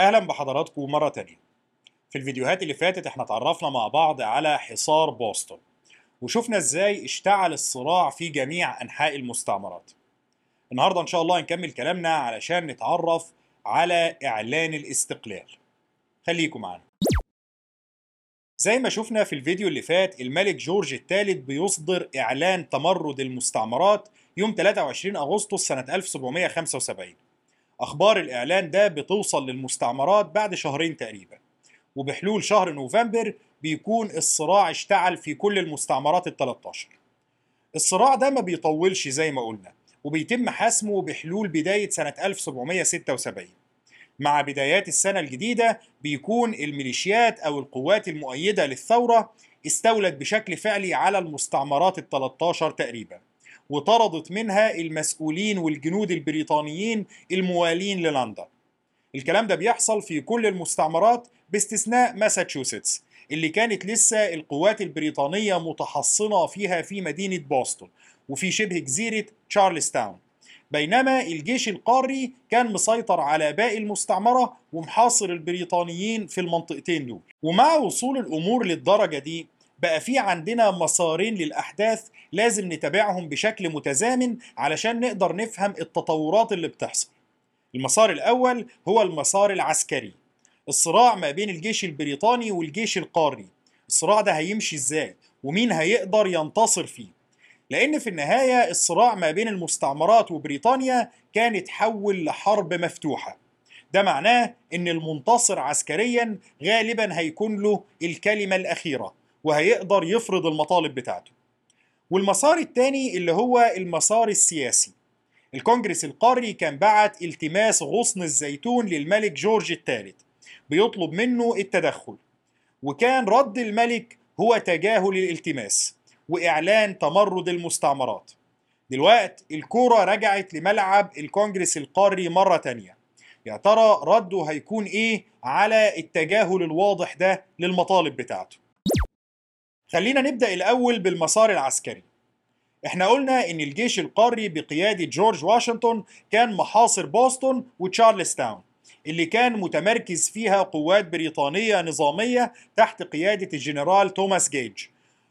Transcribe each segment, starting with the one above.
أهلا بحضراتكم مرة تانية. في الفيديوهات اللي فاتت إحنا اتعرفنا مع بعض على حصار بوسطن وشفنا إزاي اشتعل الصراع في جميع أنحاء المستعمرات. النهاردة إن شاء الله هنكمل كلامنا علشان نتعرف على إعلان الاستقلال. خليكم معانا. زي ما شفنا في الفيديو اللي فات الملك جورج الثالث بيصدر إعلان تمرد المستعمرات يوم 23 أغسطس سنة 1775 أخبار الإعلان ده بتوصل للمستعمرات بعد شهرين تقريبا وبحلول شهر نوفمبر بيكون الصراع اشتعل في كل المستعمرات ال 13 الصراع ده ما بيطولش زي ما قلنا وبيتم حسمه بحلول بداية سنة 1776 مع بدايات السنة الجديدة بيكون الميليشيات أو القوات المؤيدة للثورة استولت بشكل فعلي على المستعمرات ال 13 تقريبا. وطردت منها المسؤولين والجنود البريطانيين الموالين للندن. الكلام ده بيحصل في كل المستعمرات باستثناء ماساتشوستس اللي كانت لسه القوات البريطانية متحصنة فيها في مدينة بوسطن وفي شبه جزيرة تشارلز تاون بينما الجيش القاري كان مسيطر على باقي المستعمرة ومحاصر البريطانيين في المنطقتين دول. ومع وصول الأمور للدرجة دي بقى في عندنا مسارين للأحداث لازم نتابعهم بشكل متزامن علشان نقدر نفهم التطورات اللي بتحصل. المسار الأول هو المسار العسكري. الصراع ما بين الجيش البريطاني والجيش القاري. الصراع ده هيمشي إزاي؟ ومين هيقدر ينتصر فيه؟ لأن في النهاية الصراع ما بين المستعمرات وبريطانيا كان اتحول لحرب مفتوحة. ده معناه إن المنتصر عسكريا غالبا هيكون له الكلمة الأخيرة. وهيقدر يفرض المطالب بتاعته. والمسار الثاني اللي هو المسار السياسي. الكونجرس القاري كان بعت التماس غصن الزيتون للملك جورج الثالث بيطلب منه التدخل. وكان رد الملك هو تجاهل الالتماس وإعلان تمرد المستعمرات. دلوقت الكورة رجعت لملعب الكونجرس القاري مرة تانية. يا ترى رده هيكون إيه على التجاهل الواضح ده للمطالب بتاعته؟ خلينا نبدأ الأول بالمسار العسكري. إحنا قلنا إن الجيش القاري بقيادة جورج واشنطن كان محاصر بوسطن وتشارلز تاون اللي كان متمركز فيها قوات بريطانية نظامية تحت قيادة الجنرال توماس جيج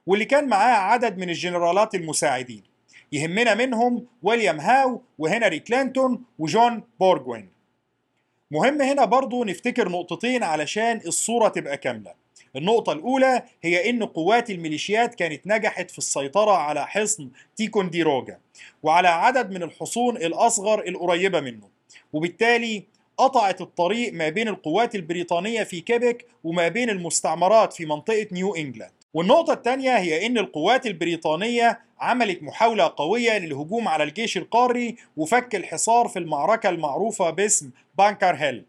واللي كان معاه عدد من الجنرالات المساعدين يهمنا منهم ويليام هاو وهنري كلينتون وجون بورجوين مهم هنا برضو نفتكر نقطتين علشان الصورة تبقى كاملة. النقطة الأولى هي إن قوات الميليشيات كانت نجحت في السيطرة على حصن تيكونديروجا وعلى عدد من الحصون الأصغر القريبة منه. وبالتالي قطعت الطريق ما بين القوات البريطانية في كيبك وما بين المستعمرات في منطقة نيو إنجلاند. والنقطة الثانية هي إن القوات البريطانية عملت محاولة قوية للهجوم على الجيش القاري وفك الحصار في المعركة المعروفة باسم بانكر هيل.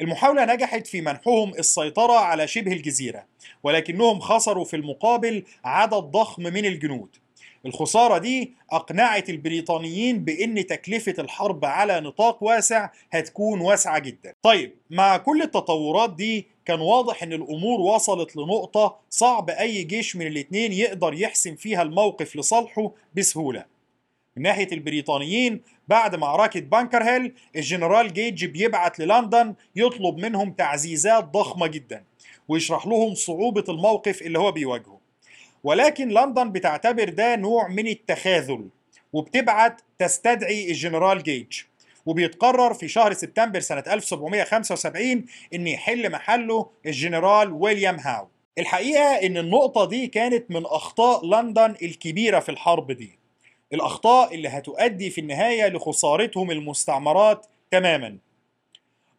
المحاولة نجحت في منحهم السيطرة على شبه الجزيرة ولكنهم خسروا في المقابل عدد ضخم من الجنود. الخسارة دي أقنعت البريطانيين بأن تكلفة الحرب على نطاق واسع هتكون واسعة جدا. طيب مع كل التطورات دي كان واضح إن الأمور وصلت لنقطة صعب أي جيش من الاتنين يقدر يحسم فيها الموقف لصالحه بسهولة. من ناحية البريطانيين بعد معركة بانكر هيل الجنرال جيج بيبعت للندن يطلب منهم تعزيزات ضخمة جدا ويشرح لهم صعوبة الموقف اللي هو بيواجهه. ولكن لندن بتعتبر ده نوع من التخاذل وبتبعت تستدعي الجنرال جيج وبيتقرر في شهر سبتمبر سنة 1775 إن يحل محله الجنرال ويليام هاو. الحقيقة إن النقطة دي كانت من أخطاء لندن الكبيرة في الحرب دي. الأخطاء اللي هتؤدي في النهاية لخسارتهم المستعمرات تماما.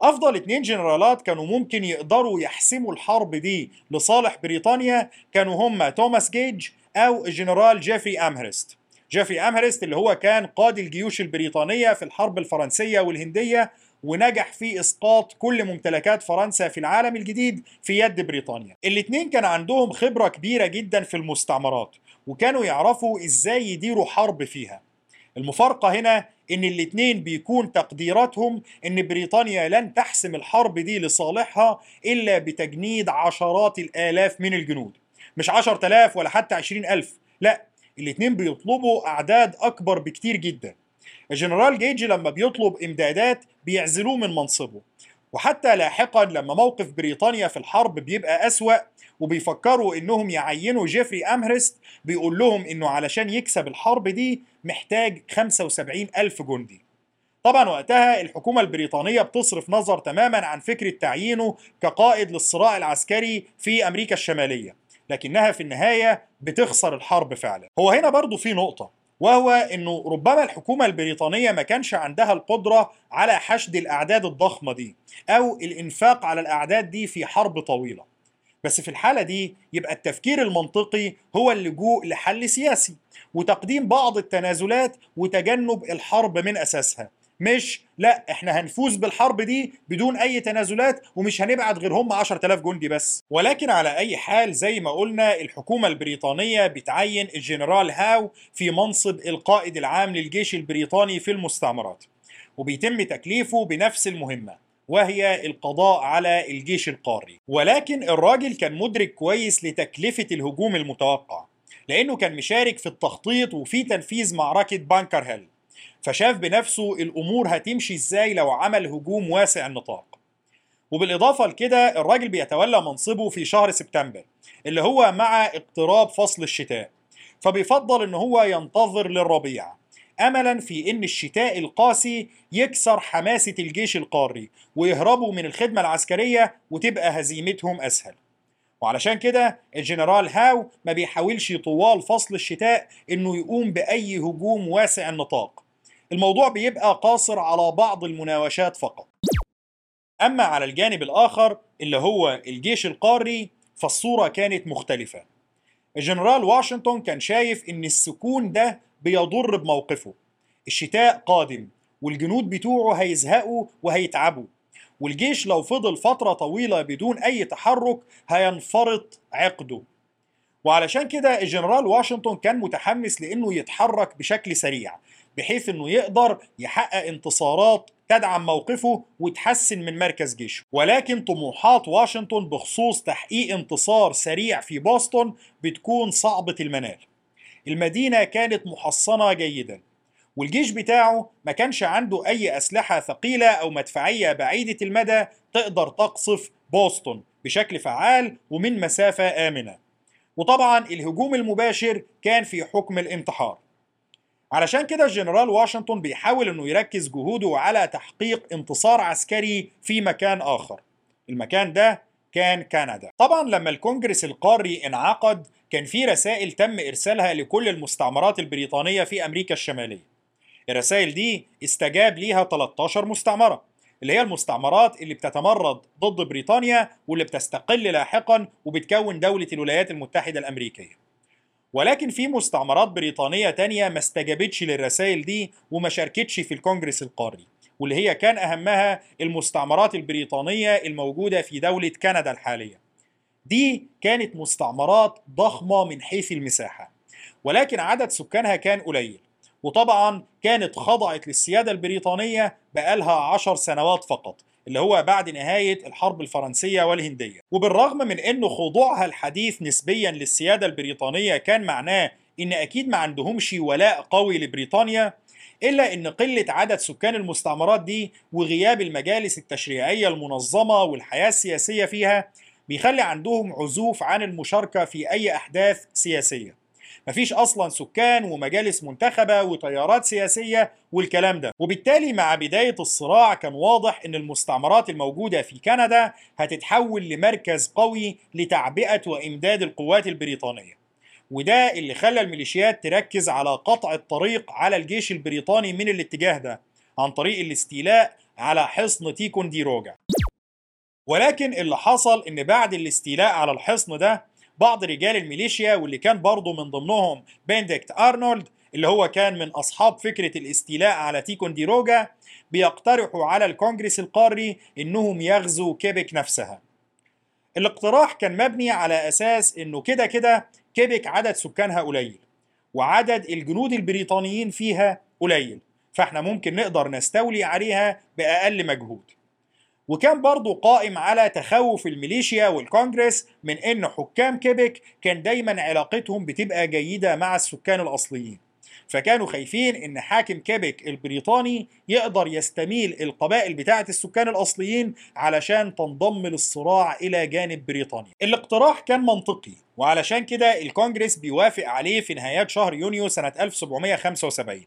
أفضل اتنين جنرالات كانوا ممكن يقدروا يحسموا الحرب دي لصالح بريطانيا كانوا هما توماس جيج أو الجنرال جيفري أمهرست. جيفري أمهرست اللي هو كان قائد الجيوش البريطانية في الحرب الفرنسية والهندية ونجح في إسقاط كل ممتلكات فرنسا في العالم الجديد في يد بريطانيا. الاثنين كان عندهم خبرة كبيرة جدا في المستعمرات. وكانوا يعرفوا إزاي يديروا حرب فيها. المفارقة هنا إن الاثنين بيكون تقديراتهم إن بريطانيا لن تحسم الحرب دي لصالحها إلا بتجنيد عشرات الآلاف من الجنود. مش عشر تلاف ولا حتى عشرين ألف. لا الاثنين بيطلبوا أعداد أكبر بكتير جدا. الجنرال جيج لما بيطلب إمدادات بيعزلوه من منصبه. وحتى لاحقا لما موقف بريطانيا في الحرب بيبقى أسوأ وبيفكروا إنهم يعينوا جيفري أمهرست بيقول لهم إنه علشان يكسب الحرب دي محتاج 75 ألف جندي. طبعا وقتها الحكومة البريطانية بتصرف نظر تماما عن فكرة تعيينه كقائد للصراع العسكري في أمريكا الشمالية لكنها في النهاية بتخسر الحرب فعلا. هو هنا برضو في نقطة. وهو إنه ربما الحكومة البريطانية ما كانش عندها القدرة على حشد الأعداد الضخمة دي أو الإنفاق على الأعداد دي في حرب طويلة. بس في الحالة دي يبقى التفكير المنطقي هو اللجوء لحل سياسي وتقديم بعض التنازلات وتجنب الحرب من أساسها. مش لا إحنا هنفوز بالحرب دي بدون أي تنازلات ومش هنبعت غير هم 10000 جندي بس. ولكن على أي حال زي ما قلنا الحكومة البريطانية بتعين الجنرال هاو في منصب القائد العام للجيش البريطاني في المستعمرات وبيتم تكليفه بنفس المهمة وهي القضاء على الجيش القاري. ولكن الراجل كان مدرك كويس لتكلفة الهجوم المتوقع لأنه كان مشارك في التخطيط وفي تنفيذ معركة بانكر هيل. فشاف بنفسه الأمور هتمشي إزاي لو عمل هجوم واسع النطاق. وبالإضافة لكده الراجل بيتولى منصبه في شهر سبتمبر اللي هو مع اقتراب فصل الشتاء. فبيفضل إن هو ينتظر للربيع. املا في إن الشتاء القاسي يكسر حماسة الجيش القاري ويهربوا من الخدمة العسكرية وتبقى هزيمتهم أسهل. وعلشان كده الجنرال هاو ما بيحاولش طوال فصل الشتاء إنه يقوم بأي هجوم واسع النطاق. الموضوع بيبقى قاصر على بعض المناوشات فقط. أما على الجانب الآخر اللي هو الجيش القاري فالصورة كانت مختلفة. الجنرال واشنطن كان شايف إن السكون ده بيضر بموقفه. الشتاء قادم والجنود بتوعه هيزهقوا وهيتعبوا. والجيش لو فضل فترة طويلة بدون أي تحرك هينفرط عقده. وعلشان كده الجنرال واشنطن كان متحمس لأنه يتحرك بشكل سريع. بحيث إنه يقدر يحقق انتصارات تدعم موقفه وتحسن من مركز جيشه. ولكن طموحات واشنطن بخصوص تحقيق انتصار سريع في بوسطن بتكون صعبة المنال. المدينة كانت محصنة جيدا والجيش بتاعه ما كانش عنده أي أسلحة ثقيلة أو مدفعية بعيدة المدى تقدر تقصف بوسطن بشكل فعال ومن مسافة آمنة. وطبعا الهجوم المباشر كان في حكم الانتحار. علشان كده الجنرال واشنطن بيحاول إنه يركز جهوده على تحقيق انتصار عسكري في مكان آخر. المكان ده كان كندا. طبعا لما الكونجرس القاري انعقد كان في رسائل تم إرسالها لكل المستعمرات البريطانية في أمريكا الشمالية. الرسائل دي استجاب ليها 13 مستعمرة اللي هي المستعمرات اللي بتتمرد ضد بريطانيا واللي بتستقل لاحقا وبتكون دولة الولايات المتحدة الأمريكية. ولكن في مستعمرات بريطانية تانية ما استجابتش للرسائل دي وما شاركتش في الكونجرس القاري واللي هي كان أهمها المستعمرات البريطانية الموجودة في دولة كندا الحالية. دي كانت مستعمرات ضخمة من حيث المساحة ولكن عدد سكانها كان قليل وطبعا كانت خضعت للسيادة البريطانية بقالها عشر سنوات فقط اللي هو بعد نهاية الحرب الفرنسية والهندية. وبالرغم من أنه خضوعها الحديث نسبيا للسيادة البريطانية كان معناه إن أكيد ما عندهمش ولاء قوي لبريطانيا إلا إن قلة عدد سكان المستعمرات دي وغياب المجالس التشريعية المنظمة والحياة السياسية فيها بيخلي عندهم عزوف عن المشاركة في أي أحداث سياسية. مفيش أصلا سكان ومجالس منتخبة وتيارات سياسية والكلام ده. وبالتالي مع بداية الصراع كان واضح إن المستعمرات الموجودة في كندا هتتحول لمركز قوي لتعبئة وإمداد القوات البريطانية. وده اللي خلى الميليشيات تركز على قطع الطريق على الجيش البريطاني من الاتجاه ده عن طريق الاستيلاء على حصن تيكون دي روجا. ولكن اللي حصل إن بعد الاستيلاء على الحصن ده بعض رجال الميليشيا واللي كان برضه من ضمنهم بنديكت أرنولد اللي هو كان من أصحاب فكرة الاستيلاء على تيكون ديروجا بيقترحوا على الكونجرس القاري إنهم يغزوا كيبك نفسها. الاقتراح كان مبني على أساس إنه كده كده كيبك عدد سكانها قليل وعدد الجنود البريطانيين فيها قليل فإحنا ممكن نقدر نستولي عليها بأقل مجهود. وكان برضه قائم على تخوف الميليشيا والكونجرس من إن حكام كيبك كان دايما علاقتهم بتبقى جيدة مع السكان الأصليين. فكانوا خايفين إن حاكم كيبك البريطاني يقدر يستميل القبائل بتاعة السكان الأصليين علشان تنضم للصراع إلى جانب بريطانيا. الاقتراح كان منطقي وعلشان كده الكونجرس بيوافق عليه في نهايات شهر يونيو سنة 1775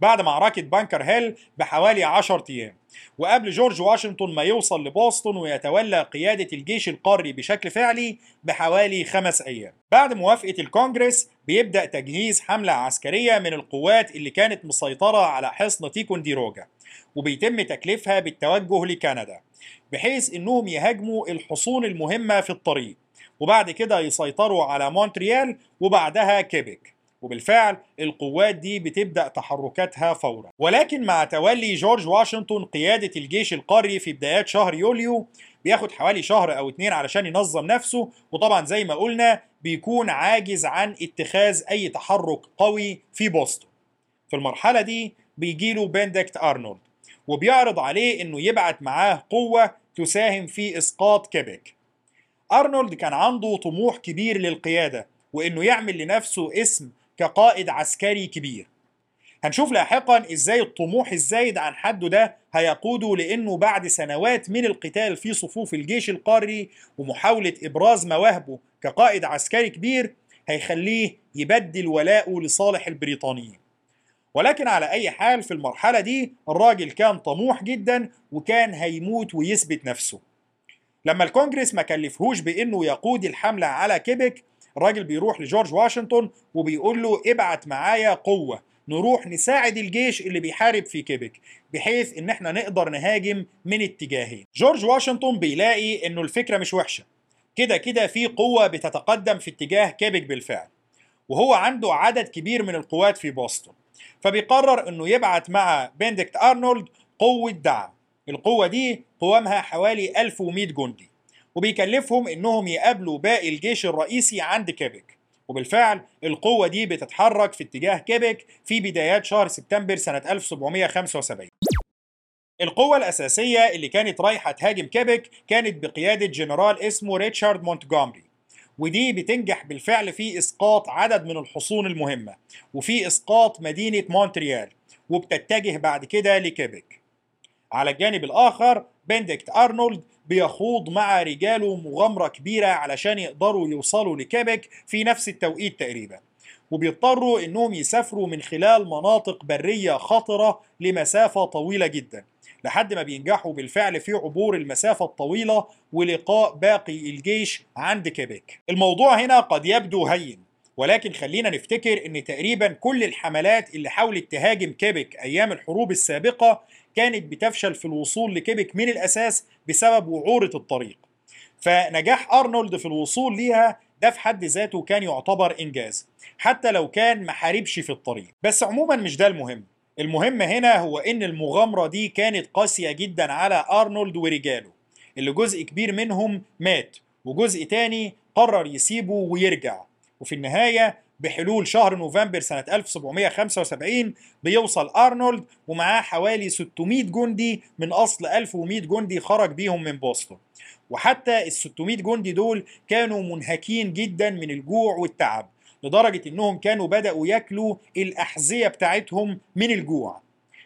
بعد معركة بانكر هيل بحوالي 10 أيام. وقبل جورج واشنطن ما يوصل لبوسطن ويتولى قيادة الجيش القاري بشكل فعلي بحوالي خمس أيام. بعد موافقة الكونجرس بيبدأ تجهيز حملة عسكرية من القوات اللي كانت مسيطرة على حصن تيكونديروجا وبيتم تكليفها بالتوجه لكندا بحيث إنهم يهاجموا الحصون المهمة في الطريق وبعد كده يسيطروا على مونتريال وبعدها كيبك وبالفعل القوات دي بتبدأ تحركاتها فورا. ولكن مع تولي جورج واشنطن قيادة الجيش القاري في بدايات شهر يوليو بياخد حوالي شهر أو اتنين علشان ينظم نفسه وطبعا زي ما قلنا بيكون عاجز عن اتخاذ أي تحرك قوي في بوسطن. في المرحلة دي بيجيله بندكت أرنولد وبيعرض عليه إنه يبعت معاه قوة تساهم في إسقاط كيبك أرنولد كان عنده طموح كبير للقيادة وإنه يعمل لنفسه اسم كقائد عسكري كبير. هنشوف لاحقا إزاي الطموح الزايد عن حده ده هيقوده لأنه بعد سنوات من القتال في صفوف الجيش القاري ومحاولة إبراز مواهبه كقائد عسكري كبير هيخليه يبدل ولاءه لصالح البريطانيين. ولكن على أي حال في المرحلة دي الراجل كان طموح جدا وكان هيموت ويثبت نفسه. لما الكونجرس ما كلفهوش بأنه يقود الحملة على كيبك الراجل بيروح لجورج واشنطن وبيقول له ابعت معايا قوة. نروح نساعد الجيش اللي بيحارب في كيبك بحيث إن إحنا نقدر نهاجم من اتجاهين. جورج واشنطن بيلاقي إنه الفكرة مش وحشة. كده كده في قوة بتتقدم في اتجاه كيبك بالفعل. وهو عنده عدد كبير من القوات في بوسطن. فبيقرر إنه يبعت مع بندكت أرنولد قوة دعم. القوة دي قوامها حوالي 1100 جندي. وبيكلفهم إنهم يقابلوا باقي الجيش الرئيسي عند كيبك. وبالفعل القوة دي بتتحرك في اتجاه كيبك في بدايات شهر سبتمبر سنة 1775 القوة الأساسية اللي كانت رايحة تهاجم كيبك كانت بقيادة جنرال اسمه ريتشارد مونتجومري ودي بتنجح بالفعل في إسقاط عدد من الحصون المهمة وفي إسقاط مدينة مونتريال وبتتجه بعد كده لكيبك. على الجانب الآخر بندكت أرنولد بيخوض مع رجاله مغامرة كبيرة علشان يقدروا يوصلوا لكيبك في نفس التوقيت تقريبا. وبيضطروا إنهم يسافروا من خلال مناطق برية خطرة لمسافة طويلة جدا لحد ما بينجحوا بالفعل في عبور المسافة الطويلة ولقاء باقي الجيش عند كيبك. الموضوع هنا قد يبدو هين ولكن خلينا نفتكر إن تقريبا كل الحملات اللي حاولت تهاجم كيبك أيام الحروب السابقة كانت بتفشل في الوصول لكيبك من الأساس بسبب وعورة الطريق. فنجاح أرنولد في الوصول ليها ده في حد ذاته كان يعتبر إنجاز حتى لو كان ما حاربش في الطريق. بس عموما مش ده المهم. المهم هنا هو إن المغامرة دي كانت قاسية جدا على أرنولد ورجاله. اللي جزء كبير منهم مات وجزء تاني قرر يسيبه ويرجع. وفي النهاية بحلول شهر نوفمبر سنة 1775 بيوصل أرنولد ومعاه حوالي 600 جندي من أصل 1100 جندي خرج بيهم من بوسطن. وحتى ال 600 جندي دول كانوا منهكين جدا من الجوع والتعب لدرجة إنهم كانوا بدأوا ياكلوا الأحذية بتاعتهم من الجوع.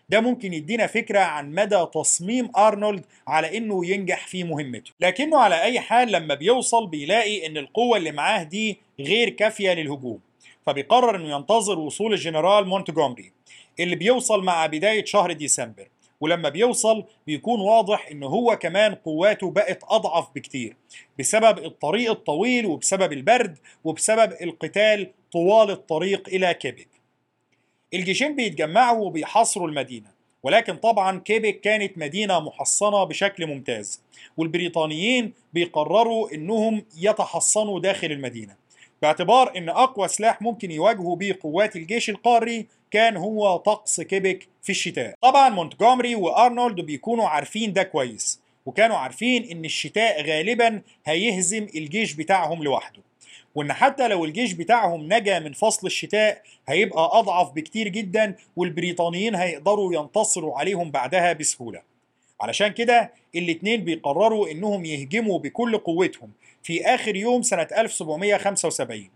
ده ممكن يدينا فكرة عن مدى تصميم أرنولد على إنه ينجح في مهمته. لكنه على أي حال لما بيوصل بيلاقي إن القوة اللي معاه دي غير كافية للهجوم. فبيقرر إنه ينتظر وصول الجنرال مونتجومري اللي بيوصل مع بداية شهر ديسمبر. ولما بيوصل بيكون واضح إن هو كمان قواته بقت أضعف بكتير بسبب الطريق الطويل وبسبب البرد وبسبب القتال طوال الطريق إلى كيبك الجيشين بيتجمعوا وبيحاصروا المدينة ولكن طبعا كيبك كانت مدينة محصنة بشكل ممتاز والبريطانيين بيقرروا إنهم يتحصنوا داخل المدينة. باعتبار إن أقوى سلاح ممكن يواجهوا به قوات الجيش القاري كان هو طقس كيبك في الشتاء. طبعا مونتجومري وأرنولد بيكونوا عارفين ده كويس وكانوا عارفين إن الشتاء غالبا هيهزم الجيش بتاعهم لوحده. وإن حتى لو الجيش بتاعهم نجا من فصل الشتاء هيبقى أضعف بكتير جدا والبريطانيين هيقدروا ينتصروا عليهم بعدها بسهولة. علشان كده الاتنين بيقرروا إنهم يهجموا بكل قوتهم في آخر يوم سنة 1775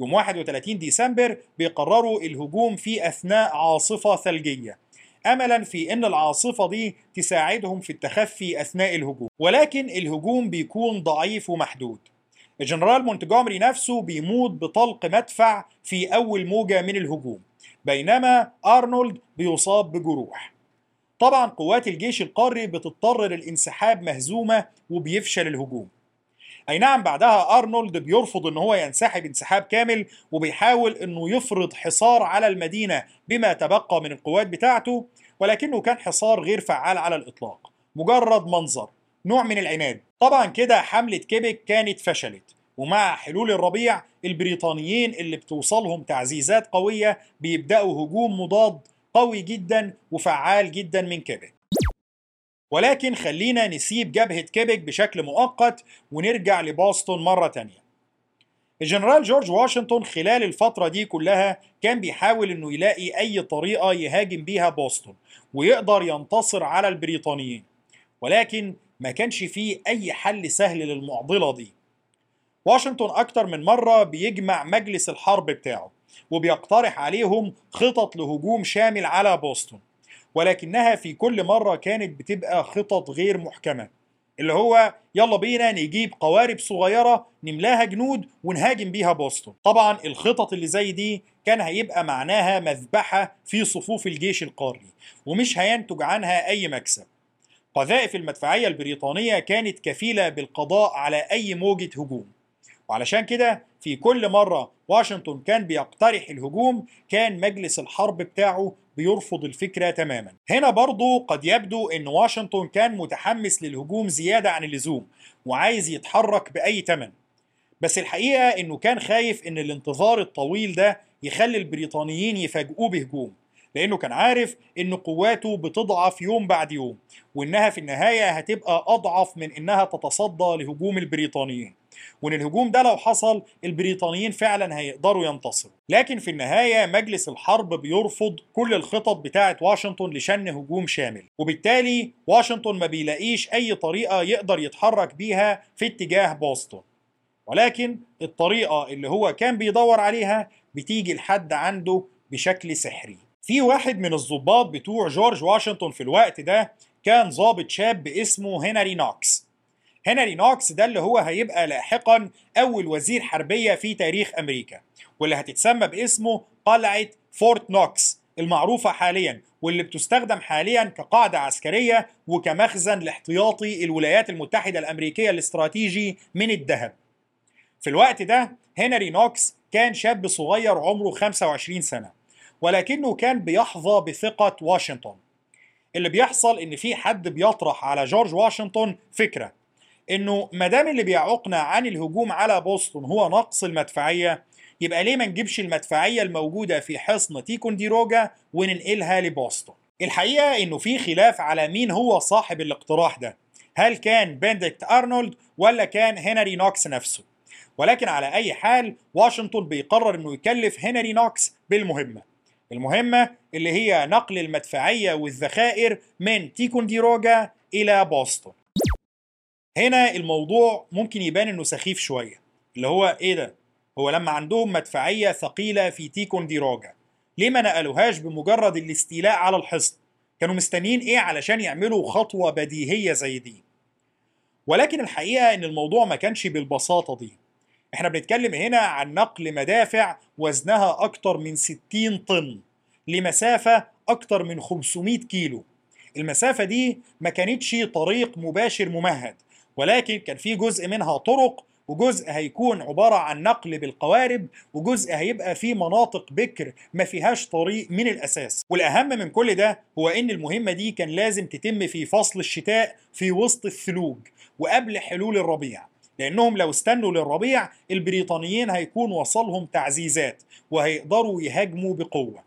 يوم 31 ديسمبر بيقرروا الهجوم في أثناء عاصفة ثلجية. املا في إن العاصفة دي تساعدهم في التخفي أثناء الهجوم. ولكن الهجوم بيكون ضعيف ومحدود. الجنرال مونتجومري نفسه بيموت بطلق مدفع في أول موجة من الهجوم. بينما أرنولد بيصاب بجروح. طبعا قوات الجيش القاري بتضطر للانسحاب مهزومة وبيفشل الهجوم. أي نعم بعدها أرنولد بيرفض إن هو ينسحب انسحاب كامل وبيحاول إنه يفرض حصار على المدينة بما تبقى من القوات بتاعته ولكنه كان حصار غير فعال على الإطلاق. مجرد منظر نوع من العناد. طبعا كده حملة كيبك كانت فشلت ومع حلول الربيع البريطانيين اللي بتوصلهم تعزيزات قوية بيبدأوا هجوم مضاد قوي جدا وفعال جدا من كيبك ولكن خلينا نسيب جبهة كيبك بشكل مؤقت ونرجع لبوسطن مرة تانية. الجنرال جورج واشنطن خلال الفترة دي كلها كان بيحاول إنه يلاقي أي طريقة يهاجم بيها بوسطن ويقدر ينتصر على البريطانيين. ولكن ما كانش فيه أي حل سهل للمعضلة دي. واشنطن أكتر من مرة بيجمع مجلس الحرب بتاعه. وبيقترح عليهم خطط لهجوم شامل على بوسطن. ولكنها في كل مرة كانت بتبقى خطط غير محكمة اللي هو يلا بينا نجيب قوارب صغيرة نملاها جنود ونهاجم بيها بوسطن. طبعا الخطط اللي زي دي كان هيبقى معناها مذبحة في صفوف الجيش القاري ومش هينتج عنها أي مكسب. قذائف المدفعية البريطانية كانت كفيلة بالقضاء على أي موجة هجوم. وعلشان كده في كل مرة واشنطن كان بيقترح الهجوم كان مجلس الحرب بتاعه بيرفض الفكرة تماما. هنا برضو قد يبدو إن واشنطن كان متحمس للهجوم زيادة عن اللزوم وعايز يتحرك بأي تمن. بس الحقيقة إنه كان خايف إن الانتظار الطويل ده يخلي البريطانيين يفاجئوه بهجوم لأنه كان عارف إن قواته بتضعف يوم بعد يوم وإنها في النهاية هتبقى أضعف من إنها تتصدى لهجوم البريطانيين. وإن الهجوم ده لو حصل البريطانيين فعلا هيقدروا ينتصروا. لكن في النهاية مجلس الحرب بيرفض كل الخطط بتاعة واشنطن لشن هجوم شامل. وبالتالي واشنطن ما بيلاقيش أي طريقة يقدر يتحرك بيها في اتجاه بوسطن. ولكن الطريقة اللي هو كان بيدور عليها بتيجي لحد عنده بشكل سحري. في واحد من الضباط بتوع جورج واشنطن في الوقت ده كان ضابط شاب اسمه هنري نوكس. هنري نوكس ده اللي هو هيبقى لاحقا أول وزير حربية في تاريخ أمريكا واللي هتتسمى باسمه قلعة فورت نوكس المعروفة حاليا واللي بتستخدم حاليا كقاعدة عسكرية وكمخزن لاحتياطي الولايات المتحدة الأمريكية الاستراتيجي من الذهب. في الوقت ده هنري نوكس كان شاب صغير عمره 25 سنة ولكنه كان بيحظى بثقة واشنطن. اللي بيحصل إن في حد بيطرح على جورج واشنطن فكرة إنه ما دام اللي بيعوقنا عن الهجوم على بوسطن هو نقص المدفعية يبقى ليه ما نجيبش المدفعية الموجودة في حصن تيكونديروجا وننقلها لبوسطن؟ الحقيقة إنه في خلاف على مين هو صاحب الاقتراح ده هل كان بنديكت أرنولد ولا كان هنري نوكس نفسه؟ ولكن على أي حال واشنطن بيقرر إنه يكلف هنري نوكس بالمهمة. المهمة اللي هي نقل المدفعية والذخائر من تيكونديروجا إلى بوسطن. هنا الموضوع ممكن يبان إنه سخيف شوية اللي هو إيه ده؟ هو لما عندهم مدفعية ثقيلة في تيكونديروجا ليه ما نقلوهاش بمجرد الاستيلاء على الحصن؟ كانوا مستنيين إيه علشان يعملوا خطوة بديهية زي دي. ولكن الحقيقة إن الموضوع ما كانش بالبساطة دي. إحنا بنتكلم هنا عن نقل مدافع وزنها أكتر من 60 طن لمسافة أكتر من 500 كيلو. المسافة دي ما كانتش طريق مباشر ممهد. ولكن كان في جزء منها طرق وجزء هيكون عبارة عن نقل بالقوارب وجزء هيبقى في مناطق بكر ما فيهاش طريق من الأساس. والأهم من كل ده هو إن المهمة دي كان لازم تتم في فصل الشتاء في وسط الثلوج وقبل حلول الربيع. لأنهم لو استنوا للربيع البريطانيين هيكون وصلهم تعزيزات وهيقدروا يهاجموا بقوة.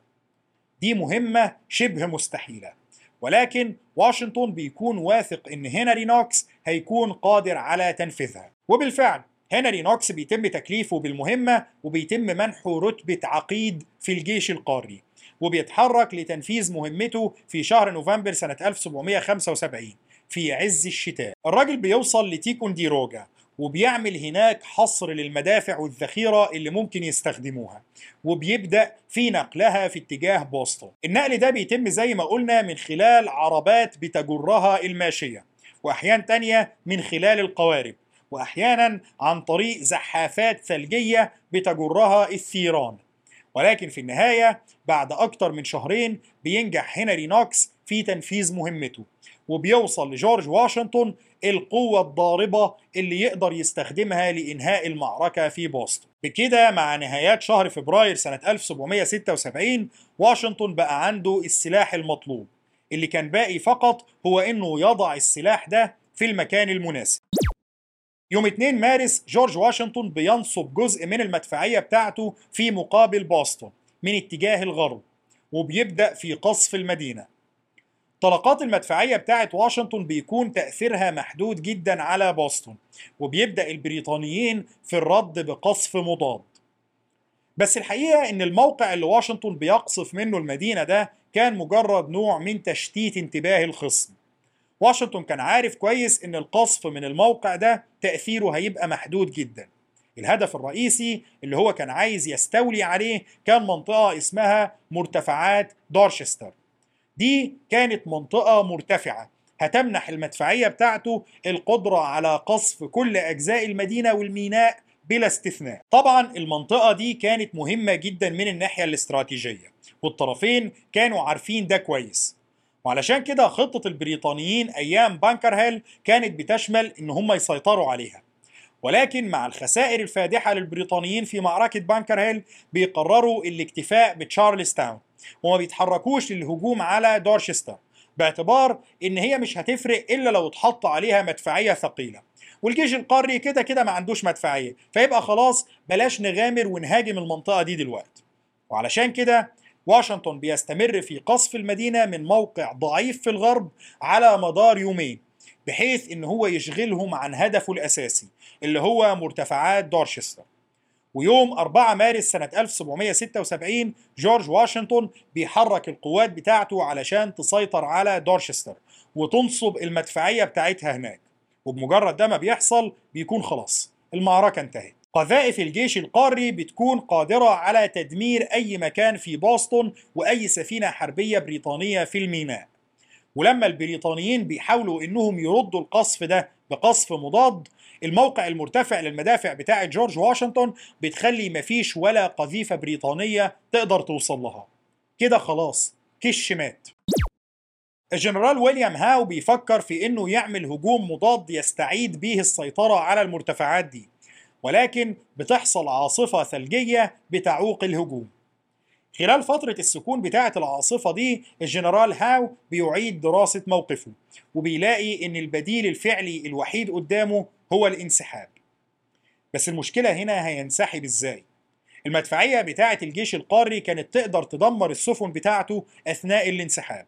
دي مهمة شبه مستحيلة. ولكن واشنطن بيكون واثق إن هنري نوكس هيكون قادر على تنفيذها. وبالفعل هنري نوكس بيتم تكليفه بالمهمة وبيتم منحه رتبة عقيد في الجيش القاري وبيتحرك لتنفيذ مهمته في شهر نوفمبر سنة 1775 في عز الشتاء. الراجل بيوصل لتيكونديروجا وبيعمل هناك حصر للمدافع والذخيرة اللي ممكن يستخدموها وبيبدأ في نقلها في اتجاه بوسطن. النقل ده بيتم زي ما قلنا من خلال عربات بتجرها الماشية. وأحيان تانية من خلال القوارب وأحيانا عن طريق زحافات ثلجية بتجرها الثيران. ولكن في النهاية بعد أكتر من شهرين بينجح هنري نوكس في تنفيذ مهمته وبيوصل لجورج واشنطن القوة الضاربة اللي يقدر يستخدمها لإنهاء المعركة في بوسطن. بكده مع نهايات شهر فبراير سنة 1776 واشنطن بقى عنده السلاح المطلوب. اللي كان باقي فقط هو إنه يضع السلاح ده في المكان المناسب. يوم 2 مارس جورج واشنطن بينصب جزء من المدفعية بتاعته في مقابل بوسطن من اتجاه الغرب وبيبدأ في قصف المدينة. طلقات المدفعية بتاعة واشنطن بيكون تأثيرها محدود جدا على بوسطن وبيبدأ البريطانيين في الرد بقصف مضاد. بس الحقيقة إن الموقع اللي واشنطن بيقصف منه المدينة ده كان مجرد نوع من تشتيت انتباه الخصم. واشنطن كان عارف كويس إن القصف من الموقع ده تأثيره هيبقى محدود جدا. الهدف الرئيسي اللي هو كان عايز يستولي عليه كان منطقة اسمها مرتفعات دورشستر دي كانت منطقة مرتفعة هتمنح المدفعية بتاعته القدرة على قصف كل أجزاء المدينة والميناء بلا استثناء. طبعا المنطقة دي كانت مهمة جدا من الناحية الاستراتيجية. والطرفين كانوا عارفين ده كويس. وعلشان كده خطة البريطانيين أيام بانكر هيل كانت بتشمل إن هم يسيطروا عليها. ولكن مع الخسائر الفادحة للبريطانيين في معركة بانكر هيل بيقرروا الاكتفاء بتشارلز تاون وما بيتحركوش للهجوم على دورشستر باعتبار إن هي مش هتفرق إلا لو اتحط عليها مدفعية ثقيلة. والجيش القاري كده كده ما عندوش مدفعية فيبقى خلاص بلاش نغامر ونهاجم المنطقة دي دلوقتي. وعلشان كده واشنطن بيستمر في قصف المدينة من موقع ضعيف في الغرب على مدار يومين بحيث إن هو يشغلهم عن هدفه الأساسي اللي هو مرتفعات دورشستر ويوم 4 مارس سنة 1776 جورج واشنطن بيحرك القوات بتاعته علشان تسيطر على دورشستر وتنصب المدفعية بتاعتها هناك. وبمجرد ده ما بيحصل بيكون خلاص المعركة انتهت. قذائف الجيش القاري بتكون قادرة على تدمير أي مكان في بوسطن وأي سفينة حربية بريطانية في الميناء. ولما البريطانيين بيحاولوا إنهم يردوا القصف ده بقصف مضاد الموقع المرتفع للمدافع بتاعة جورج واشنطن بتخلي مفيش ولا قذيفة بريطانية تقدر توصل لها. كده خلاص كش مات. الجنرال ويليام هاو بيفكر في إنه يعمل هجوم مضاد يستعيد به السيطرة على المرتفعات دي. ولكن بتحصل عاصفة ثلجية بتعوق الهجوم. خلال فترة السكون بتاعة العاصفة دي الجنرال هاو بيعيد دراسة موقفه وبيلاقي إن البديل الفعلي الوحيد قدامه هو الانسحاب. بس المشكلة هنا هينسحب إزاي؟ المدفعية بتاعة الجيش القاري كانت تقدر تدمر السفن بتاعته أثناء الانسحاب.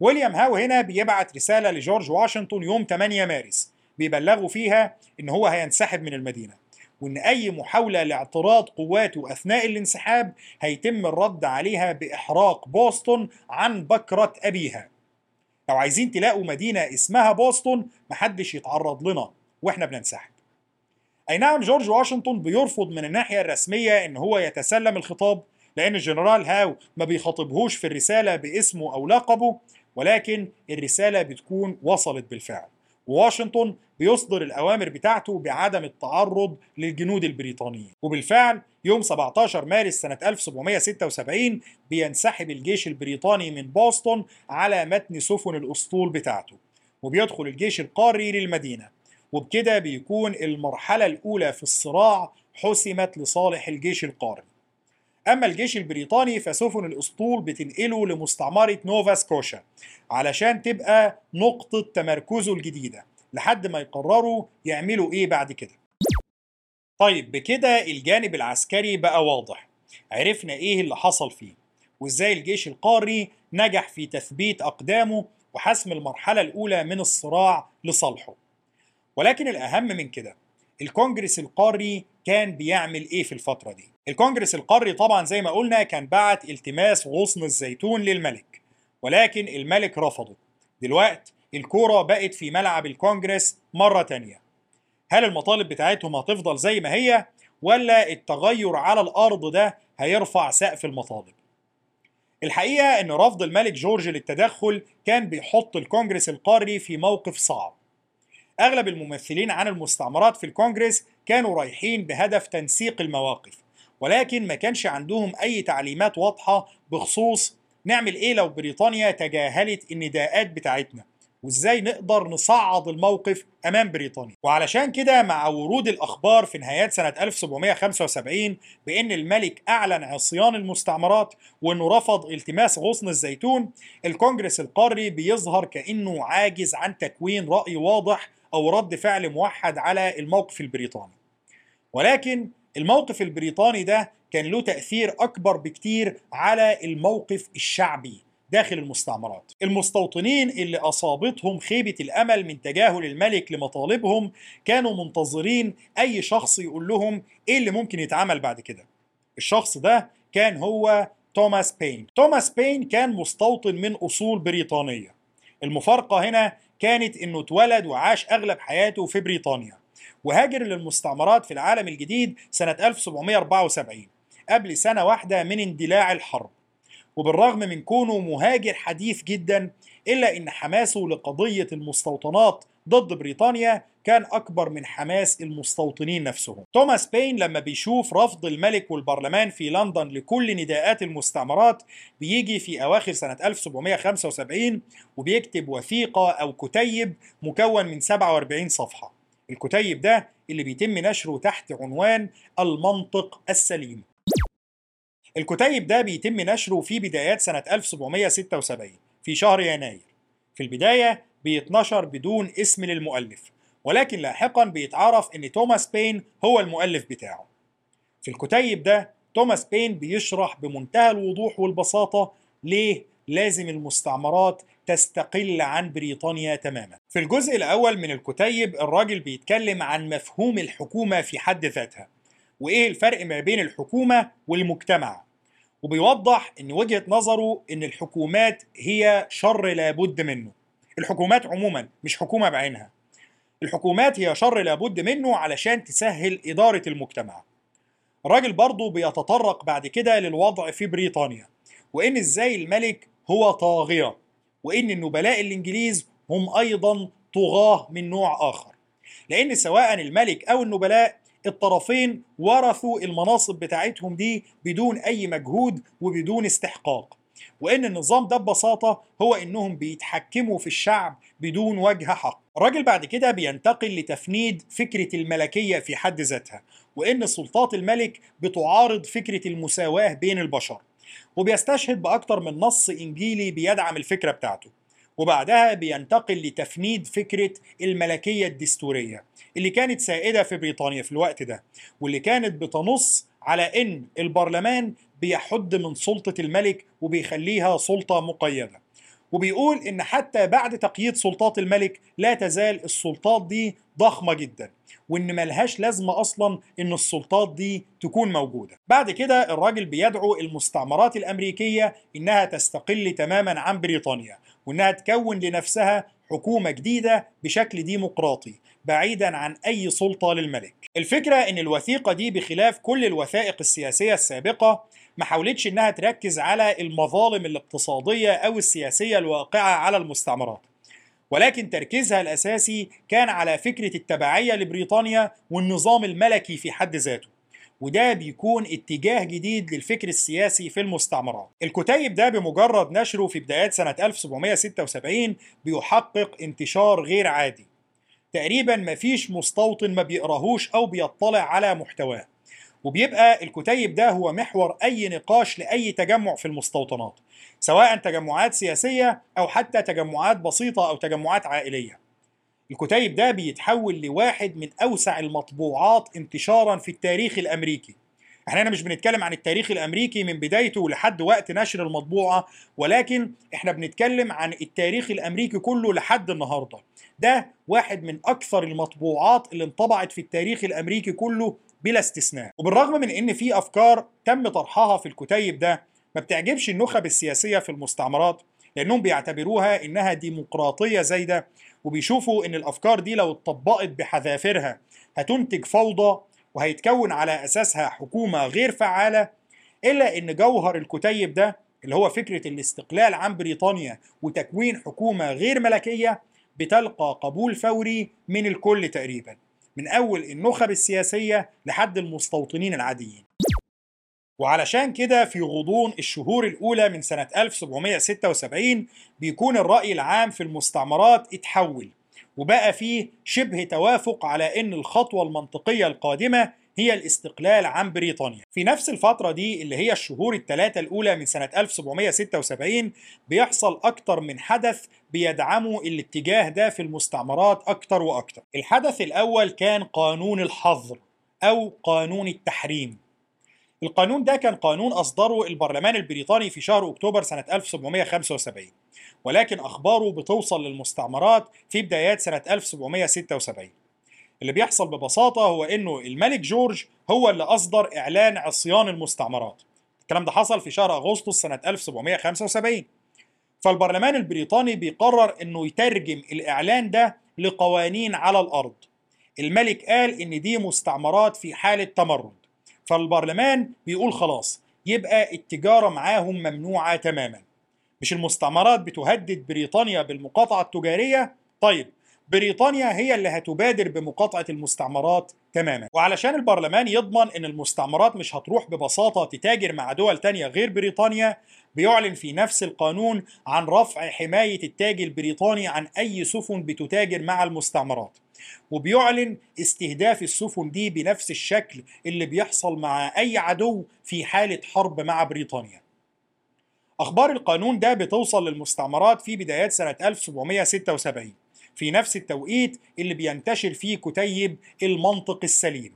ويليام هاو هنا بيبعت رسالة لجورج واشنطن يوم 8 مارس بيبلغوا فيها إن هو هينسحب من المدينة وإن أي محاولة لاعتراض قواته أثناء الانسحاب هيتم الرد عليها بإحراق بوسطن عن بكرة أبيها. لو عايزين تلاقوا مدينة اسمها بوسطن محدش يتعرض لنا وإحنا بننسحب. أي نعم جورج واشنطن بيرفض من الناحية الرسمية إن هو يتسلم الخطاب لأن الجنرال هاو ما بيخاطبهوش في الرسالة باسمه أو لقبه ولكن الرسالة بتكون وصلت بالفعل. وواشنطن بيصدر الأوامر بتاعته بعدم التعرض للجنود البريطانيين. وبالفعل يوم 17 مارس سنة 1776 بينسحب الجيش البريطاني من بوسطن على متن سفن الأسطول بتاعته وبيدخل الجيش القاري للمدينة. وبكده بيكون المرحلة الأولى في الصراع حسمت لصالح الجيش القاري. أما الجيش البريطاني فسفن الأسطول بتنقله لمستعمرة نوفا سكوشا علشان تبقى نقطة تمركزه الجديدة لحد ما يقرروا يعملوا إيه بعد كده. طيب بكده الجانب العسكري بقى واضح. عرفنا إيه اللي حصل فيه وإزاي الجيش القاري نجح في تثبيت أقدامه وحسم المرحلة الأولى من الصراع لصالحه. ولكن الأهم من كده الكونجرس القاري كان بيعمل إيه في الفترة دي. الكونجرس القاري طبعا زي ما قلنا كان بعت التماس غصن الزيتون للملك ولكن الملك رفضه. دلوقت الكورة بقت في ملعب الكونجرس مرة تانية. هل المطالب بتاعتهم هتفضل زي ما هي ولا التغير على الأرض ده هيرفع سقف المطالب؟ الحقيقة إن رفض الملك جورج للتدخل كان بيحط الكونجرس القاري في موقف صعب. أغلب الممثلين عن المستعمرات في الكونجرس كانوا رايحين بهدف تنسيق المواقف ولكن ما كانش عندهم أي تعليمات واضحة بخصوص نعمل إيه لو بريطانيا تجاهلت النداءات بتاعتنا وإزاي نقدر نصعد الموقف أمام بريطانيا. وعلشان كده مع ورود الأخبار في نهايات سنة 1775 بإن الملك أعلن عصيان المستعمرات وإنه رفض التماس غصن الزيتون الكونجرس القاري بيظهر كإنه عاجز عن تكوين رأي واضح أو رد فعل موحد على الموقف البريطاني. ولكن الموقف البريطاني ده كان له تأثير أكبر بكتير على الموقف الشعبي داخل المستعمرات. المستوطنين اللي أصابتهم خيبة الأمل من تجاهل الملك لمطالبهم كانوا منتظرين أي شخص يقول لهم إيه اللي ممكن يتعمل بعد كده. الشخص ده كان هو توماس بين. توماس بين كان مستوطن من أصول بريطانية. المفارقة هنا كانت إنه اتولد وعاش أغلب حياته في بريطانيا وهاجر للمستعمرات في العالم الجديد سنة 1774 قبل سنة واحدة من اندلاع الحرب. وبالرغم من كونه مهاجر حديث جدا إلا إن حماسه لقضية المستوطنات ضد بريطانيا كان أكبر من حماس المستوطنين نفسهم. توماس بين لما بيشوف رفض الملك والبرلمان في لندن لكل نداءات المستعمرات بيجي في أواخر سنة 1775 وبيكتب وثيقة أو كتيب مكون من 47 صفحة. الكتيب ده اللي بيتم نشره تحت عنوان المنطق السليم. الكتيب ده بيتم نشره في بدايات سنة 1776 في شهر يناير. في البداية بيتنشر بدون اسم للمؤلف ولكن لاحقا بيتعرف إن توماس بين هو المؤلف بتاعه. في الكتيب ده توماس بين بيشرح بمنتهى الوضوح والبساطة ليه لازم المستعمرات تستقل عن بريطانيا تماما. في الجزء الأول من الكتيب الراجل بيتكلم عن مفهوم الحكومة في حد ذاتها وإيه الفرق ما بين الحكومة والمجتمع. وبيوضح إن وجهة نظره إن الحكومات هي شر لابد منه. الحكومات عموما مش حكومة بعينها. الحكومات هي شر لابد منه علشان تسهل إدارة المجتمع. الراجل برضه بيتطرق بعد كده للوضع في بريطانيا وإن إزاي الملك هو طاغية وإن النبلاء الإنجليز هم أيضا طغاة من نوع آخر. لأن سواء الملك أو النبلاء الطرفين ورثوا المناصب بتاعتهم دي بدون أي مجهود وبدون استحقاق. وإن النظام ده ببساطة هو إنهم بيتحكموا في الشعب بدون وجه حق. الراجل بعد كده بينتقل لتفنيد فكرة الملكية في حد ذاتها وإن سلطات الملك بتعارض فكرة المساواة بين البشر وبيستشهد بأكتر من نص إنجيلي بيدعم الفكرة بتاعته. وبعدها بينتقل لتفنيد فكرة الملكية الدستورية اللي كانت سائدة في بريطانيا في الوقت ده واللي كانت بتنص على إن البرلمان بيحد من سلطة الملك وبيخليها سلطة مقيدة. وبيقول إن حتى بعد تقييد سلطات الملك لا تزال السلطات دي ضخمة جدا وإن ملهاش لازمة أصلا إن السلطات دي تكون موجودة. بعد كده الراجل بيدعو المستعمرات الأمريكية إنها تستقل تماما عن بريطانيا وإنها تكون لنفسها حكومة جديدة بشكل ديمقراطي بعيدا عن أي سلطة للملك. الفكرة إن الوثيقة دي بخلاف كل الوثائق السياسية السابقة ما حاولتش إنها تركز على المظالم الاقتصادية أو السياسية الواقعة على المستعمرات. ولكن تركيزها الأساسي كان على فكرة التبعية لبريطانيا والنظام الملكي في حد ذاته. وده بيكون اتجاه جديد للفكر السياسي في المستعمرات. الكتيب ده بمجرد نشره في بدايات سنة 1776 بيحقق انتشار غير عادي. تقريبا مفيش مستوطن ما بيقراهوش أو بيطلع على محتواه. وبيبقى الكتيب ده هو محور أي نقاش لأي تجمع في المستوطنات سواء تجمعات سياسية أو حتى تجمعات بسيطة أو تجمعات عائلية. الكتيب ده بيتحول لواحد من أوسع المطبوعات انتشارا في التاريخ الأمريكي. إحنا هنا مش بنتكلم عن التاريخ الأمريكي من بدايته لحد وقت نشر المطبوعة ولكن إحنا بنتكلم عن التاريخ الأمريكي كله لحد النهارده. ده واحد من أكثر المطبوعات اللي انطبعت في التاريخ الأمريكي كله بلا استثناء. وبالرغم من إن في أفكار تم طرحها في الكتيب ده ما بتعجبش النخب السياسية في المستعمرات لأنهم بيعتبروها إنها ديمقراطية زايدة وبيشوفوا إن الأفكار دي لو اتطبقت بحذافيرها هتنتج فوضى وهيتكون على أساسها حكومة غير فعالة إلا إن جوهر الكتيب ده اللي هو فكرة الاستقلال عن بريطانيا وتكوين حكومة غير ملكية بتلقى قبول فوري من الكل تقريبا. من أول النخب السياسية لحد المستوطنين العاديين. وعلشان كده في غضون الشهور الأولى من سنة 1776 بيكون الرأي العام في المستعمرات اتحول وبقى فيه شبه توافق على أن الخطوة المنطقية القادمة هي الاستقلال عن بريطانيا. في نفس الفترة دي اللي هي الشهور الثلاثة الأولى من سنة 1776 بيحصل أكتر من حدث بيدعموا الاتجاه ده في المستعمرات أكتر وأكتر. الحدث الأول كان قانون الحظر أو قانون التحريم. القانون ده كان قانون أصدره البرلمان البريطاني في شهر أكتوبر سنة 1775 ولكن أخباره بتوصل للمستعمرات في بدايات سنة 1776 اللي بيحصل ببساطة هو إنه الملك جورج هو اللي أصدر إعلان عصيان المستعمرات. الكلام ده حصل في شهر أغسطس سنة 1775 فالبرلمان البريطاني بيقرر إنه يترجم الإعلان ده لقوانين على الأرض. الملك قال إن دي مستعمرات في حالة تمرد. فالبرلمان بيقول خلاص يبقى التجارة معاهم ممنوعة تماما. مش المستعمرات بتهدد بريطانيا بالمقاطعة التجارية؟ طيب بريطانيا هي اللي هتبادر بمقاطعة المستعمرات تماما. وعلشان البرلمان يضمن إن المستعمرات مش هتروح ببساطة تتاجر مع دول تانية غير بريطانيا بيعلن في نفس القانون عن رفع حماية التاج البريطاني عن أي سفن بتتاجر مع المستعمرات. وبيعلن استهداف السفن دي بنفس الشكل اللي بيحصل مع أي عدو في حالة حرب مع بريطانيا. أخبار القانون ده بتوصل للمستعمرات في بدايات سنة 1776 في نفس التوقيت اللي بينتشر فيه كتيب المنطق السليم.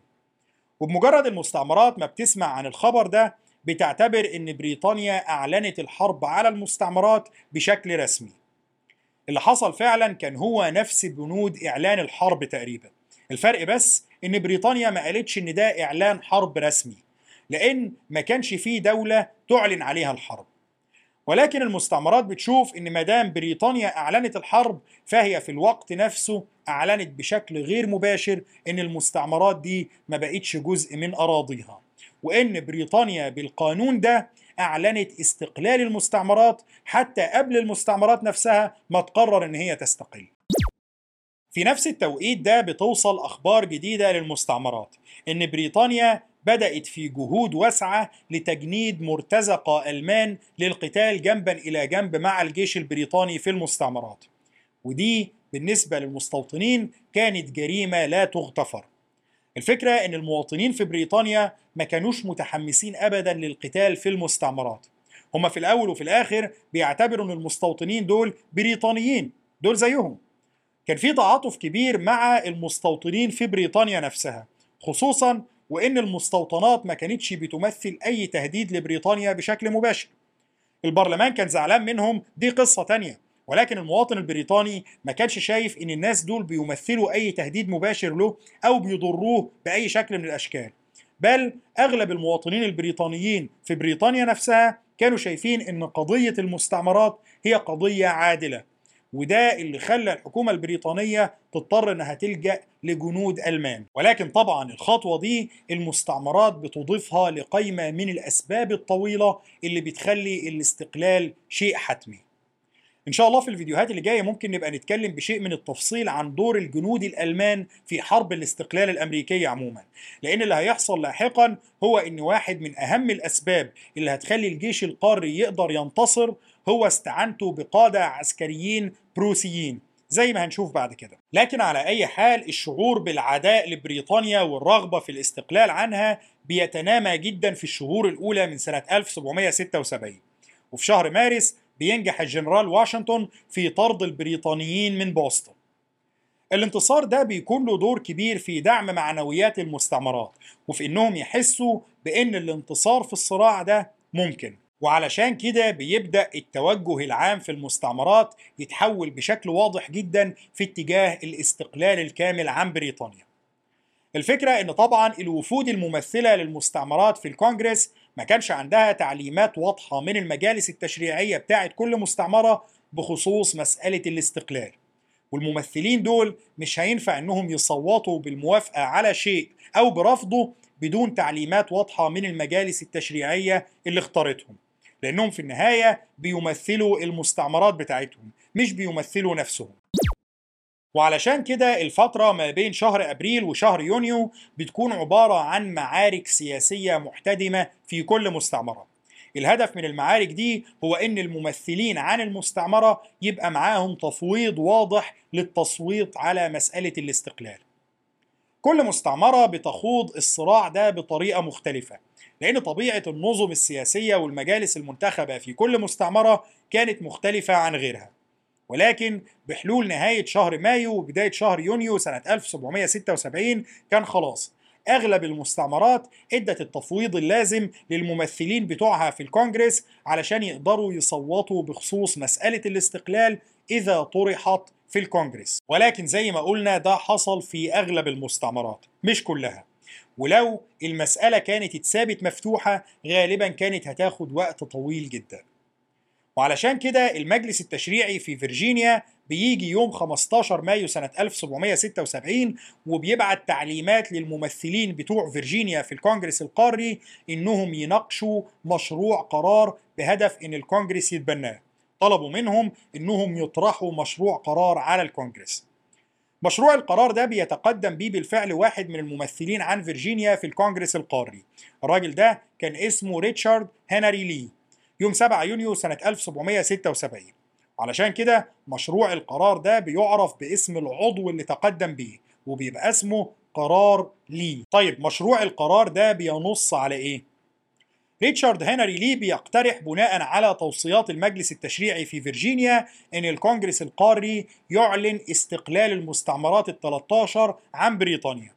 وبمجرد المستعمرات ما بتسمع عن الخبر ده بتعتبر إن بريطانيا أعلنت الحرب على المستعمرات بشكل رسمي. اللي حصل فعلا كان هو نفس بنود إعلان الحرب تقريبا. الفرق بس إن بريطانيا ما قالتش إن ده إعلان حرب رسمي لأن ما كانش فيه دولة تعلن عليها الحرب. ولكن المستعمرات بتشوف إن ما دام بريطانيا أعلنت الحرب فهي في الوقت نفسه أعلنت بشكل غير مباشر إن المستعمرات دي ما بقتش جزء من أراضيها. وإن بريطانيا بالقانون ده أعلنت استقلال المستعمرات حتى قبل المستعمرات نفسها ما تقرر إن هي تستقل. في نفس التوقيت ده بتوصل أخبار جديدة للمستعمرات إن بريطانيا بدأت في جهود واسعة لتجنيد مرتزقة ألمان للقتال جنبا إلى جنب مع الجيش البريطاني في المستعمرات. ودي بالنسبة للمستوطنين كانت جريمة لا تغتفر. الفكرة أن المواطنين في بريطانيا ما كانوش متحمسين أبدا للقتال في المستعمرات. هما في الأول وفي الآخر بيعتبروا أن المستوطنين دول بريطانيين دول زيهم. كان في تعاطف كبير مع المستوطنين في بريطانيا نفسها خصوصا وإن المستوطنات ما كانتش بتمثل أي تهديد لبريطانيا بشكل مباشر. البرلمان كان زعلان منهم دي قصة تانية ولكن المواطن البريطاني ما كانش شايف إن الناس دول بيمثلوا أي تهديد مباشر له أو بيضروه بأي شكل من الأشكال. بل أغلب المواطنين البريطانيين في بريطانيا نفسها كانوا شايفين إن قضية المستعمرات هي قضية عادلة. وده اللي خلى الحكومة البريطانية تضطر إنها تلجأ لجنود ألمان. ولكن طبعا الخطوة دي المستعمرات بتضيفها لقائمة من الأسباب الطويلة اللي بتخلي الاستقلال شيء حتمي. إن شاء الله في الفيديوهات اللي جاية ممكن نبقى نتكلم بشيء من التفصيل عن دور الجنود الألمان في حرب الاستقلال الأمريكية عموما. لأن اللي هيحصل لاحقا هو إن واحد من أهم الأسباب اللي هتخلي الجيش القاري يقدر ينتصر هو استعانته بقادة عسكريين بروسيين. زي ما هنشوف بعد كده. لكن على أي حال الشعور بالعداء لبريطانيا والرغبة في الاستقلال عنها بيتنامى جدا في الشهور الأولى من سنة 1776 وفي شهر مارس بينجح الجنرال واشنطن في طرد البريطانيين من بوسطن. الانتصار ده بيكون له دور كبير في دعم معنويات المستعمرات وفي إنهم يحسوا بإن الانتصار في الصراع ده ممكن. وعلشان كده بيبدأ التوجه العام في المستعمرات يتحول بشكل واضح جدا في اتجاه الاستقلال الكامل عن بريطانيا. الفكرة إن طبعا الوفود الممثلة للمستعمرات في الكونجرس ما كانش عندها تعليمات واضحة من المجالس التشريعية بتاعت كل مستعمرة بخصوص مسألة الاستقلال. والممثلين دول مش هينفع إنهم يصوتوا بالموافقة على شيء أو برفضه بدون تعليمات واضحة من المجالس التشريعية اللي اختارتهم. لأنهم في النهاية بيمثلوا المستعمرات بتاعتهم مش بيمثلوا نفسهم. وعلشان كده الفترة ما بين شهر أبريل وشهر يونيو بتكون عبارة عن معارك سياسية محتدمة في كل مستعمرة. الهدف من المعارك دي هو إن الممثلين عن المستعمرة يبقى معاهم تفويض واضح للتصويت على مسألة الاستقلال. كل مستعمرة بتخوض الصراع ده بطريقة مختلفة. لأن طبيعة النظم السياسية والمجالس المنتخبة في كل مستعمرة كانت مختلفة عن غيرها. ولكن بحلول نهاية شهر مايو وبداية شهر يونيو سنة 1776 كان خلاص. أغلب المستعمرات أدت التفويض اللازم للممثلين بتوعها في الكونجرس علشان يقدروا يصوتوا بخصوص مسألة الاستقلال إذا طرحت في الكونجرس ولكن زي ما قلنا ده حصل في أغلب المستعمرات مش كلها. ولو المسألة كانت اتثابت مفتوحة غالبا كانت هتاخد وقت طويل جدا. وعلشان كده المجلس التشريعي في فيرجينيا بيجي يوم 15 مايو سنة 1776 وبيبعت تعليمات للممثلين بتوع فيرجينيا في الكونجرس القاري إنهم يناقشوا مشروع قرار بهدف إن الكونجرس يتبناه. طلبوا منهم إنهم يطرحوا مشروع قرار على الكونجرس مشروع القرار ده بيتقدم بيه بالفعل واحد من الممثلين عن فيرجينيا في الكونجرس القاري. الراجل ده كان اسمه ريتشارد هنري لي يوم 7 يونيو سنة 1776 علشان كده مشروع القرار ده بيعرف باسم العضو اللي تقدم بيه وبيبقى اسمه قرار لي. طيب مشروع القرار ده بينص على إيه؟ ريتشارد هنري لي بيقترح بناء على توصيات المجلس التشريعي في فيرجينيا إن الكونجرس القاري يعلن استقلال المستعمرات ال 13 عن بريطانيا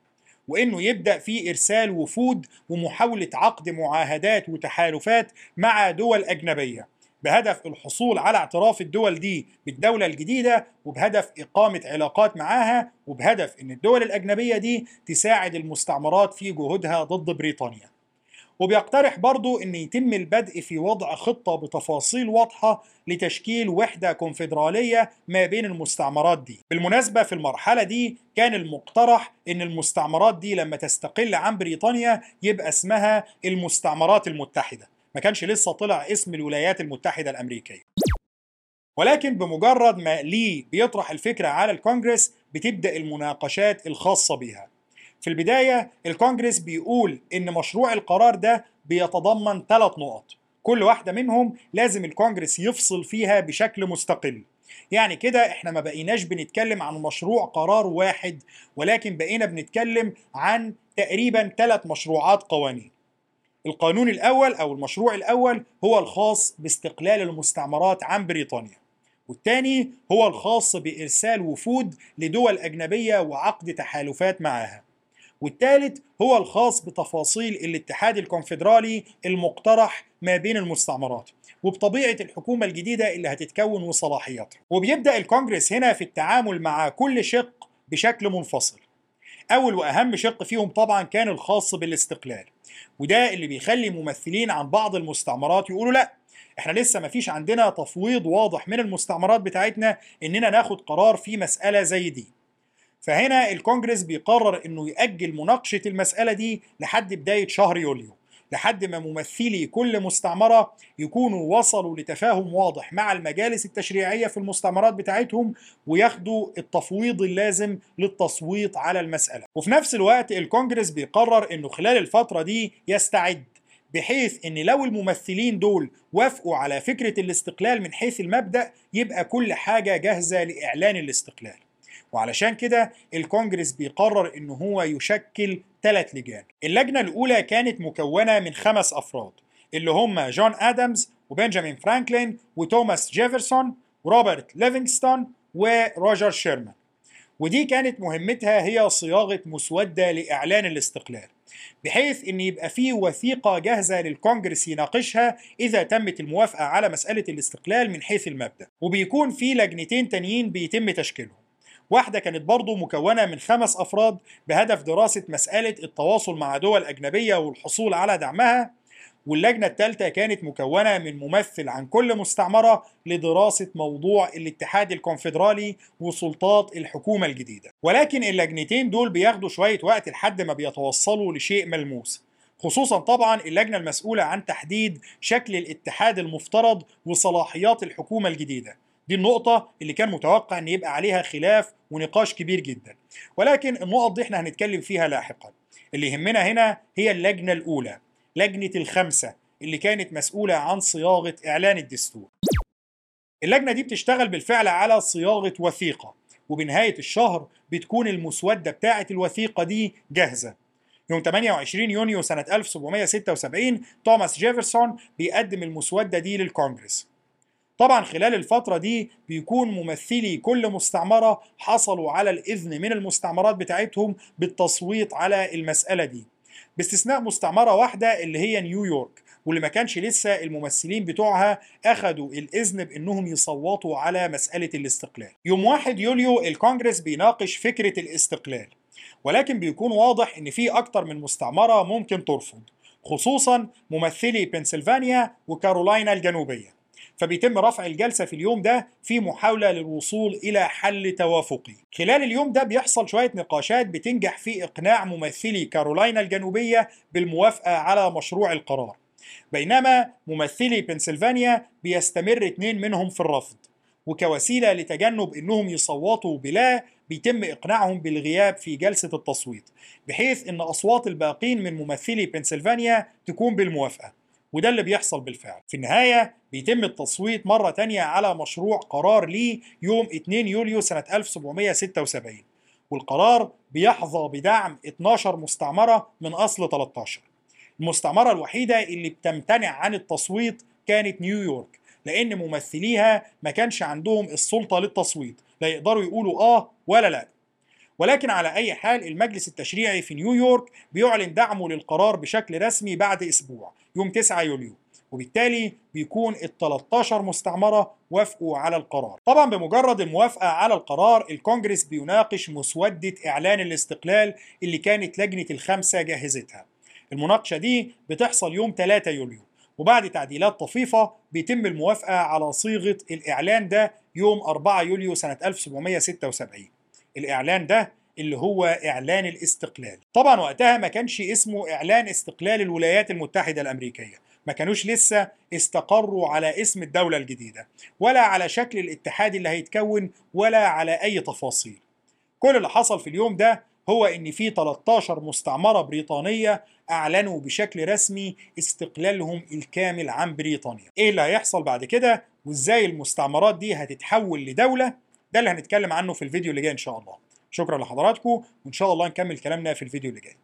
وإنه يبدأ في إرسال وفود ومحاولة عقد معاهدات وتحالفات مع دول أجنبية بهدف الحصول على اعتراف الدول دي بالدولة الجديدة وبهدف إقامة علاقات معاها وبهدف إن الدول الأجنبية دي تساعد المستعمرات في جهودها ضد بريطانيا. وبيقترح برضو إن يتم البدء في وضع خطة بتفاصيل واضحة لتشكيل وحدة كونفدرالية ما بين المستعمرات دي. بالمناسبة في المرحلة دي كان المقترح إن المستعمرات دي لما تستقل عن بريطانيا يبقى اسمها المستعمرات المتحدة. ما كانش لسه طلع اسم الولايات المتحدة الأمريكية. ولكن بمجرد ما لي بيطرح الفكرة على الكونجرس بتبدأ المناقشات الخاصة بيها. في البداية الكونجرس بيقول إن مشروع القرار ده بيتضمن ثلاث نقط. كل واحدة منهم لازم الكونجرس يفصل فيها بشكل مستقل. يعني كده إحنا ما بقيناش بنتكلم عن مشروع قرار واحد ولكن بقينا بنتكلم عن تقريبا ثلاث مشروعات قوانين. القانون الأول أو المشروع الأول هو الخاص باستقلال المستعمرات عن بريطانيا. والثاني هو الخاص بإرسال وفود لدول أجنبية وعقد تحالفات معها. والثالث هو الخاص بتفاصيل الاتحاد الكونفدرالي المقترح ما بين المستعمرات وبطبيعة الحكومة الجديدة اللي هتتكون وصلاحياتها. وبيبدأ الكونجرس هنا في التعامل مع كل شق بشكل منفصل. أول وأهم شق فيهم طبعا كان الخاص بالاستقلال وده اللي بيخلي ممثلين عن بعض المستعمرات يقولوا لأ إحنا لسه ما فيش عندنا تفويض واضح من المستعمرات بتاعتنا إننا ناخد قرار في مسألة زي دي. فهنا الكونجرس بيقرر إنه يأجل مناقشة المسألة دي لحد بداية شهر يوليو لحد ما ممثلي كل مستعمرة يكونوا وصلوا لتفاهم واضح مع المجالس التشريعية في المستعمرات بتاعتهم وياخدوا التفويض اللازم للتصويت على المسألة. وفي نفس الوقت الكونجرس بيقرر إنه خلال الفترة دي يستعد بحيث إن لو الممثلين دول وافقوا على فكرة الاستقلال من حيث المبدأ يبقى كل حاجة جاهزة لإعلان الاستقلال. وعلشان كده الكونجرس بيقرر إن هو يشكل ثلاث لجان. اللجنة الأولى كانت مكونة من خمس أفراد اللي هم جون آدمز وبنجامين فرانكلين وتوماس جيفرسون وروبرت ليفينغستون وروجر شيرمان. ودي كانت مهمتها هي صياغة مسودة لإعلان الاستقلال بحيث إن يبقى في وثيقة جاهزة للكونجرس يناقشها إذا تمت الموافقة على مسألة الاستقلال من حيث المبدأ. وبيكون في لجنتين تانيين بيتم تشكيلهم. واحدة كانت برضو مكونة من خمس أفراد بهدف دراسة مسألة التواصل مع دول أجنبية والحصول على دعمها واللجنة الثالثة كانت مكونة من ممثل عن كل مستعمرة لدراسة موضوع الاتحاد الكونفدرالي وسلطات الحكومة الجديدة. ولكن اللجنتين دول بياخدوا شوية وقت لحد ما بيتوصلوا لشيء ملموس. خصوصا طبعا اللجنة المسؤولة عن تحديد شكل الاتحاد المفترض وصلاحيات الحكومة الجديدة. دي النقطة اللي كان متوقع إن يبقى عليها خلاف ونقاش كبير جدا. ولكن النقط دي إحنا هنتكلم فيها لاحقا. اللي يهمنا هنا هي اللجنة الأولى لجنة الخمسة اللي كانت مسؤولة عن صياغة إعلان الدستور. اللجنة دي بتشتغل بالفعل على صياغة وثيقة وبنهاية الشهر بتكون المسودة بتاعة الوثيقة دي جاهزة. يوم 28 يونيو سنة 1776 توماس جيفرسون بيقدم المسودة دي للكونجرس طبعا خلال الفترة دي بيكون ممثلي كل مستعمرة حصلوا على الإذن من المستعمرات بتاعتهم بالتصويت على المسألة دي. باستثناء مستعمرة واحدة اللي هي نيويورك واللي ما كانش لسه الممثلين بتوعها أخدوا الإذن بأنهم يصوتوا على مسألة الاستقلال. يوم 1 يوليو الكونجرس بيناقش فكرة الاستقلال ولكن بيكون واضح إن في أكتر من مستعمرة ممكن ترفض خصوصا ممثلي بنسلفانيا وكارولاينا الجنوبية. فبيتم رفع الجلسة في اليوم ده في محاولة للوصول إلى حل توافقي. خلال اليوم ده بيحصل شوية نقاشات بتنجح في إقناع ممثلي كارولاينا الجنوبية بالموافقة على مشروع القرار. بينما ممثلي بنسلفانيا بيستمر اتنين منهم في الرفض. وكوسيلة لتجنب إنهم يصوتوا بلا بيتم إقناعهم بالغياب في جلسة التصويت بحيث إن أصوات الباقين من ممثلي بنسلفانيا تكون بالموافقة. وده اللي بيحصل بالفعل. في النهاية بيتم التصويت مرة تانية على مشروع قرار ليه يوم 2 يوليو سنة 1776 والقرار بيحظى بدعم 12 مستعمرة من أصل 13 المستعمرة الوحيدة اللي بتمتنع عن التصويت كانت نيويورك لأن ممثليها ما كانش عندهم السلطة للتصويت لا يقدروا يقولوا آه ولا لأ. ولكن على أي حال المجلس التشريعي في نيويورك بيعلن دعمه للقرار بشكل رسمي بعد أسبوع يوم 9 يوليو. وبالتالي بيكون ال 13 مستعمرة وافقوا على القرار. طبعا بمجرد الموافقة على القرار الكونجرس بيناقش مسودة إعلان الاستقلال اللي كانت لجنة الخمسة جهزتها. المناقشة دي بتحصل يوم 3 يوليو. وبعد تعديلات طفيفة بيتم الموافقة على صيغة الإعلان ده يوم 4 يوليو سنة 1776 الإعلان ده اللي هو إعلان الاستقلال. طبعا وقتها ما كانش اسمه إعلان استقلال الولايات المتحدة الأمريكية. ما كانوش لسه استقروا على اسم الدولة الجديدة. ولا على شكل الاتحاد اللي هيتكون ولا على أي تفاصيل. كل اللي حصل في اليوم ده هو إن في 13 مستعمرة بريطانية أعلنوا بشكل رسمي استقلالهم الكامل عن بريطانيا. إيه اللي هيحصل بعد كده؟ وإزاي المستعمرات دي هتتحول لدولة؟ ده اللي هنتكلم عنه في الفيديو اللي جاي إن شاء الله. شكرا لحضراتكم وإن شاء الله نكمل كلامنا في الفيديو اللي جاي.